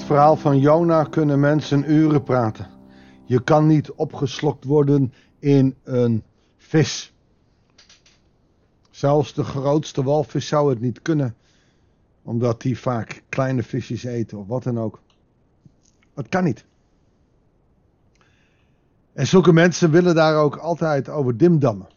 het verhaal van Jona kunnen mensen uren praten. Je kan niet opgeslokt worden in een vis. Zelfs de grootste walvis zou het niet kunnen, omdat die vaak kleine visjes eten of wat dan ook. Het kan niet. En zulke mensen willen daar ook altijd over dimdammen.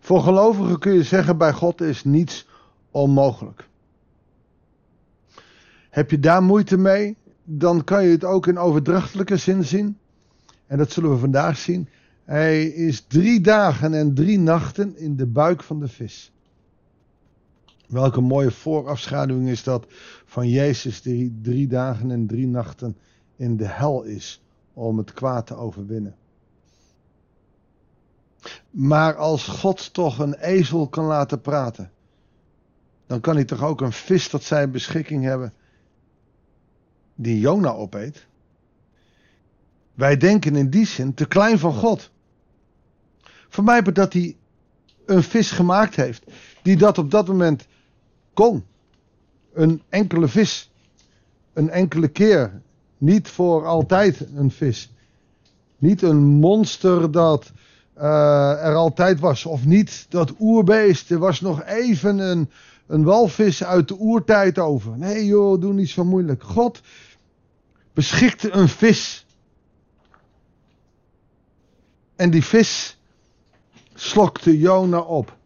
Voor gelovigen kun je zeggen: bij God is niets onmogelijk. Heb je daar moeite mee, dan kan je het ook in overdrachtelijke zin zien. En dat zullen we vandaag zien. Hij is drie dagen en drie nachten in de buik van de vis. Welke mooie voorafschaduwing is dat van Jezus die drie dagen en drie nachten in de hel is om het kwaad te overwinnen. Maar als God toch een ezel kan laten praten, dan kan hij toch ook een vis tot zijn beschikking hebben die Jona opeet. Wij denken in die zin te klein van God. Voor mij dat hij een vis gemaakt heeft die dat op dat moment kon. Een enkele vis. Een enkele keer. Niet voor altijd een vis. Niet een monster dat uh, er altijd was. Of niet dat oerbeest. Er was nog even een, een walvis uit de oertijd over. Nee joh, doe niet zo moeilijk. God beschikte een vis. En die vis slokte Jona op.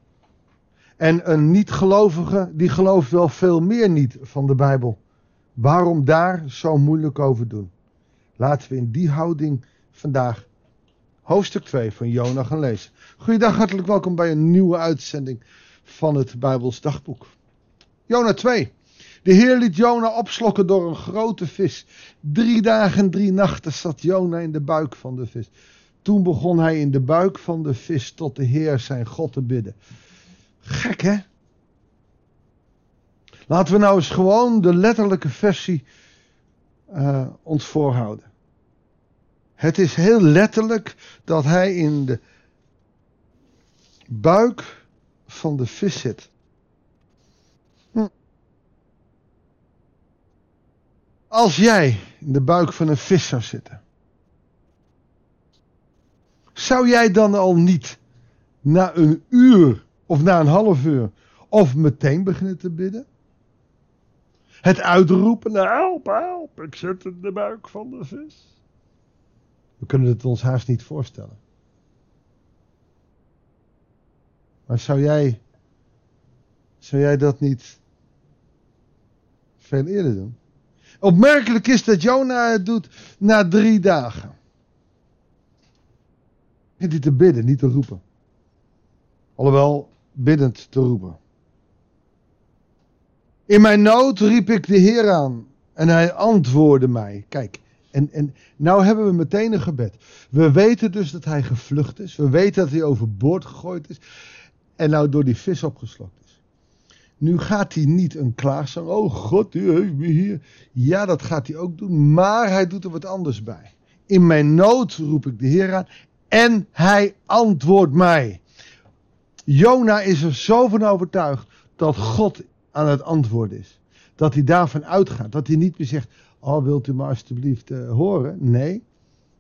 En een niet-gelovige, die gelooft wel veel meer niet van de Bijbel. Waarom daar zo moeilijk over doen? Laten we in die houding vandaag hoofdstuk 2 van Jona gaan lezen. Goeiedag, hartelijk welkom bij een nieuwe uitzending van het Bijbels dagboek. Jona 2. De Heer liet Jona opslokken door een grote vis. Drie dagen, drie nachten zat Jona in de buik van de vis. Toen begon hij in de buik van de vis tot de Heer zijn God te bidden. Gek hè? Laten we nou eens gewoon de letterlijke versie uh, ons voorhouden. Het is heel letterlijk dat hij in de buik van de vis zit. Hm. Als jij in de buik van een vis zou zitten, zou jij dan al niet na een uur of na een half uur of meteen beginnen te bidden? Het uitroepen, nou, help, help, ik zit in de buik van de vis. We kunnen het ons haast niet voorstellen. Maar zou jij, zou jij dat niet veel eerder doen? Opmerkelijk is dat Jona het doet na drie dagen. Niet te bidden, niet te roepen. Alhoewel, biddend te roepen. In mijn nood riep ik de Heer aan en hij antwoordde mij. Kijk, en, en nou hebben we meteen een gebed. We weten dus dat hij gevlucht is. We weten dat hij overboord gegooid is. En nou door die vis opgeslokt is. Nu gaat hij niet een klaagsang. Oh God, u heeft me hier. Ja, dat gaat hij ook doen. Maar hij doet er wat anders bij. In mijn nood roep ik de Heer aan. En hij antwoordt mij. Jona is er zo van overtuigd dat God aan het antwoorden is. Dat hij daarvan uitgaat. Dat hij niet meer zegt: Oh, wilt u me alstublieft uh, horen? Nee.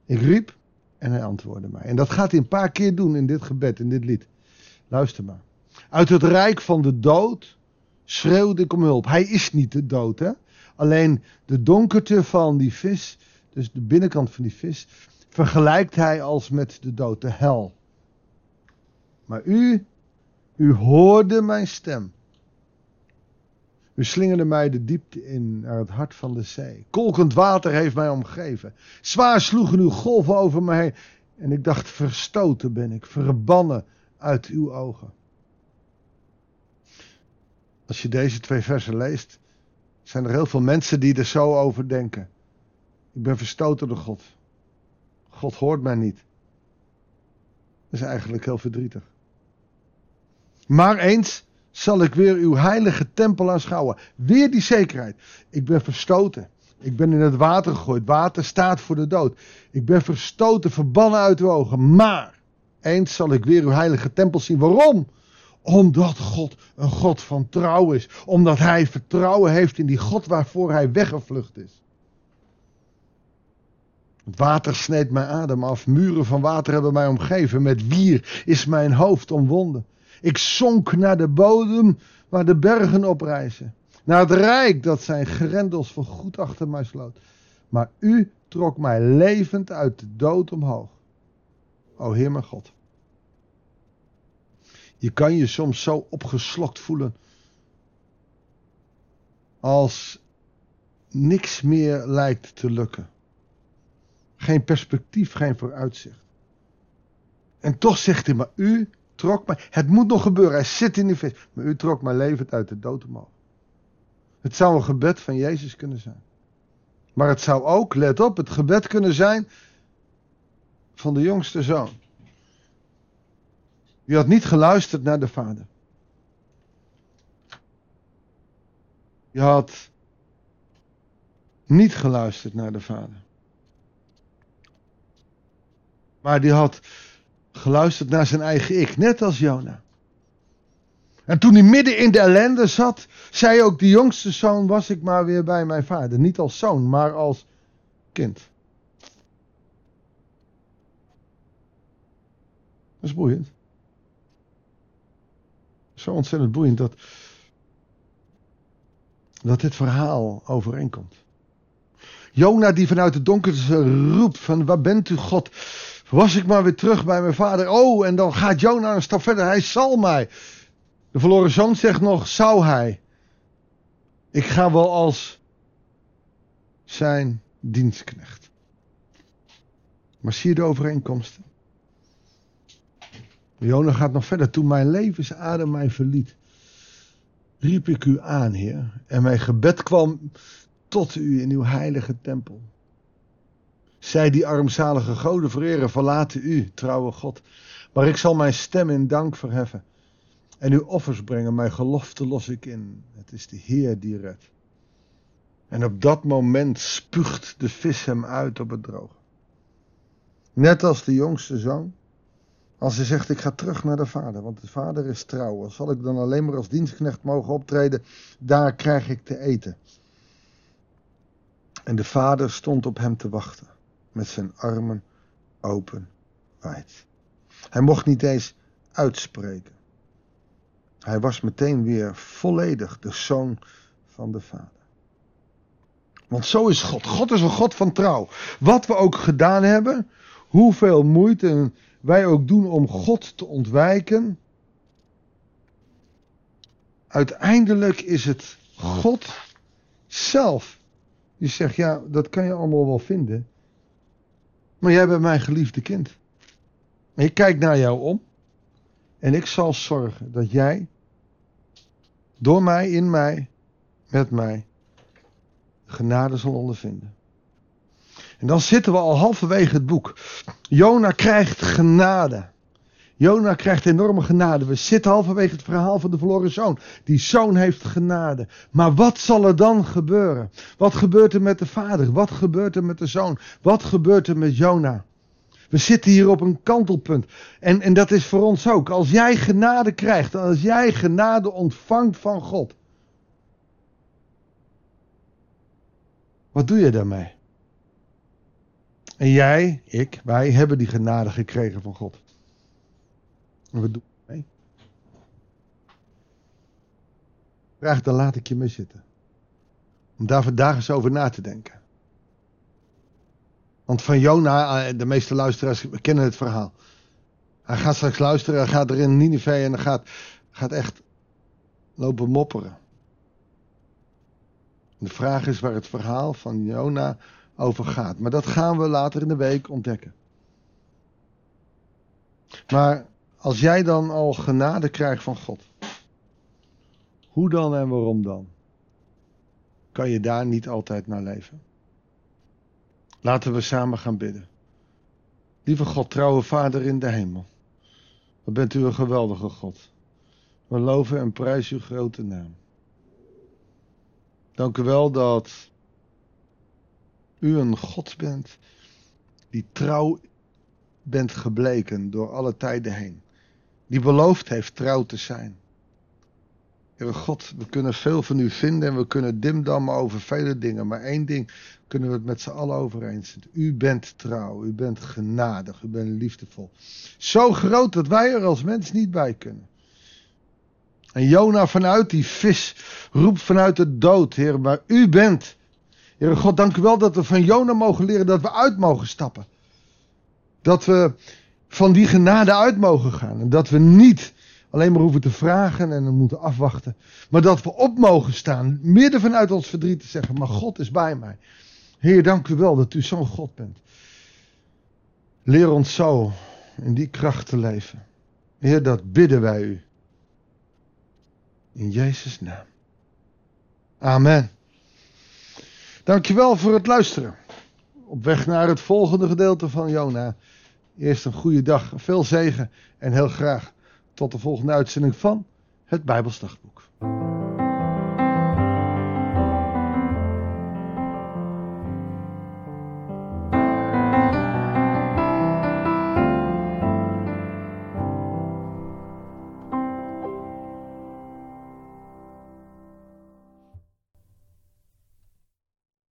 Ik riep en hij antwoordde mij. En dat gaat hij een paar keer doen in dit gebed, in dit lied. Luister maar. Uit het rijk van de dood schreeuwde ik om hulp. Hij is niet de dood, hè? Alleen de donkerte van die vis, dus de binnenkant van die vis, vergelijkt hij als met de dood, de hel. Maar u, u hoorde mijn stem. U slingerde mij de diepte in naar het hart van de zee. Kolkend water heeft mij omgeven. Zwaar sloegen uw golven over mij. En ik dacht, verstoten ben ik, verbannen uit uw ogen. Als je deze twee versen leest, zijn er heel veel mensen die er zo over denken. Ik ben verstoten door God. God hoort mij niet. Dat is eigenlijk heel verdrietig. Maar eens zal ik weer uw heilige tempel aanschouwen. Weer die zekerheid. Ik ben verstoten. Ik ben in het water gegooid. Water staat voor de dood. Ik ben verstoten, verbannen uit uw ogen. Maar eens zal ik weer uw heilige tempel zien. Waarom? Omdat God een God van trouw is. Omdat hij vertrouwen heeft in die God waarvoor hij weggevlucht is. Het water sneed mijn adem af. Muren van water hebben mij omgeven. Met wier is mijn hoofd omwonden. Ik zonk naar de bodem waar de bergen oprijzen. Naar het rijk dat zijn grendels voor goed achter mij sloot. Maar u trok mij levend uit de dood omhoog. O Heer mijn God. Je kan je soms zo opgeslokt voelen. Als niks meer lijkt te lukken. Geen perspectief, geen vooruitzicht. En toch zegt hij, maar u trok mij, het moet nog gebeuren, hij zit in die vis, maar u trok mij levend uit de dood omhoog. Het zou een gebed van Jezus kunnen zijn. Maar het zou ook, let op, het gebed kunnen zijn van de jongste zoon. Die had niet geluisterd naar de vader. Je had niet geluisterd naar de vader. Maar die had geluisterd naar zijn eigen ik, net als Jona. En toen hij midden in de ellende zat, zei ook de jongste zoon, was ik maar weer bij mijn vader. Niet als zoon, maar als kind. Dat is boeiend. Zo ontzettend boeiend dat, dat dit verhaal overeenkomt. Jona die vanuit de donkerte roept van waar bent u God? Was ik maar weer terug bij mijn vader. Oh, en dan gaat Jona een stap verder. Hij zal mij. De verloren zoon zegt nog, zou hij. Ik ga wel als zijn dienstknecht. Maar zie je de overeenkomsten? Jona gaat nog verder. Toen mijn levensadem mij verliet, riep ik u aan, Heer. En mijn gebed kwam tot u in uw heilige tempel. Zij die armzalige goden vereren, verlaten u, trouwe God. Maar ik zal mijn stem in dank verheffen. En uw offers brengen, mijn gelofte los ik in. Het is de Heer die redt. En op dat moment spuugt de vis hem uit op het droge. Net als de jongste zoon. Als hij zegt, ik ga terug naar de vader, want de vader is trouw. Zal ik dan alleen maar als dienstknecht mogen optreden, daar krijg ik te eten. En de vader stond op hem te wachten, met zijn armen open wijd. Hij mocht niet eens uitspreken. Hij was meteen weer volledig de zoon van de vader. Want zo is God. God is een God van trouw. Wat we ook gedaan hebben, hoeveel moeite wij ook doen om God te ontwijken. Uiteindelijk is het God zelf die zegt: Ja, dat kan je allemaal wel vinden. Maar jij bent mijn geliefde kind. Ik kijk naar jou om. En ik zal zorgen dat jij door mij, in mij, met mij, genade zal ondervinden. En dan zitten we al halverwege het boek. Jona krijgt genade. Jona krijgt enorme genade. We zitten halverwege het verhaal van de verloren zoon. Die zoon heeft genade. Maar wat zal er dan gebeuren? Wat gebeurt er met de vader? Wat gebeurt er met de zoon? Wat gebeurt er met Jona? We zitten hier op een kantelpunt. En, en dat is voor ons ook. Als jij genade krijgt, als jij genade ontvangt van God. Wat doe je daarmee? En jij, ik, wij hebben die genade gekregen van God. En wat doen we mee? Graag, dan laat ik je mee zitten. Om daar vandaag eens over na te denken. Want van Jona, eh, de meeste luisteraars kennen het verhaal. Hij gaat straks luisteren, hij gaat er in Nineveh en hij gaat, gaat echt lopen mopperen. De vraag is waar het verhaal van Jona over gaat. Maar dat gaan we later in de week ontdekken. Maar als jij dan al genade krijgt van God, hoe dan en waarom dan? Kan je daar niet altijd naar leven? Laten we samen gaan bidden. Lieve God, trouwe Vader in de hemel. Wat bent u een geweldige God. We loven en prijzen uw grote naam. Dank u wel dat u een God bent die trouw bent gebleken door alle tijden heen. Die beloofd heeft trouw te zijn. Heere God, we kunnen veel van u vinden en we kunnen dimdammen over vele dingen. Maar één ding kunnen we het met z'n allen over eens zijn. U bent trouw, u bent genadig, u bent liefdevol. Zo groot dat wij er als mens niet bij kunnen. En Jona vanuit die vis roept vanuit de dood, Heer, maar u bent. Heere God, dank u wel dat we van Jona mogen leren dat we uit mogen stappen. Dat we van die genade uit mogen gaan. En dat we niet alleen maar hoeven te vragen en moeten afwachten. Maar dat we op mogen staan, midden vanuit ons verdriet te zeggen, maar God is bij mij. Heer, dank u wel dat u zo'n God bent. Leer ons zo in die kracht te leven. Heer, dat bidden wij u. In Jezus' naam. Amen. Dankjewel voor het luisteren. Op weg naar het volgende gedeelte van Jona. Eerst een goede dag, veel zegen en heel graag tot de volgende uitzending van het Bijbelsdagboek.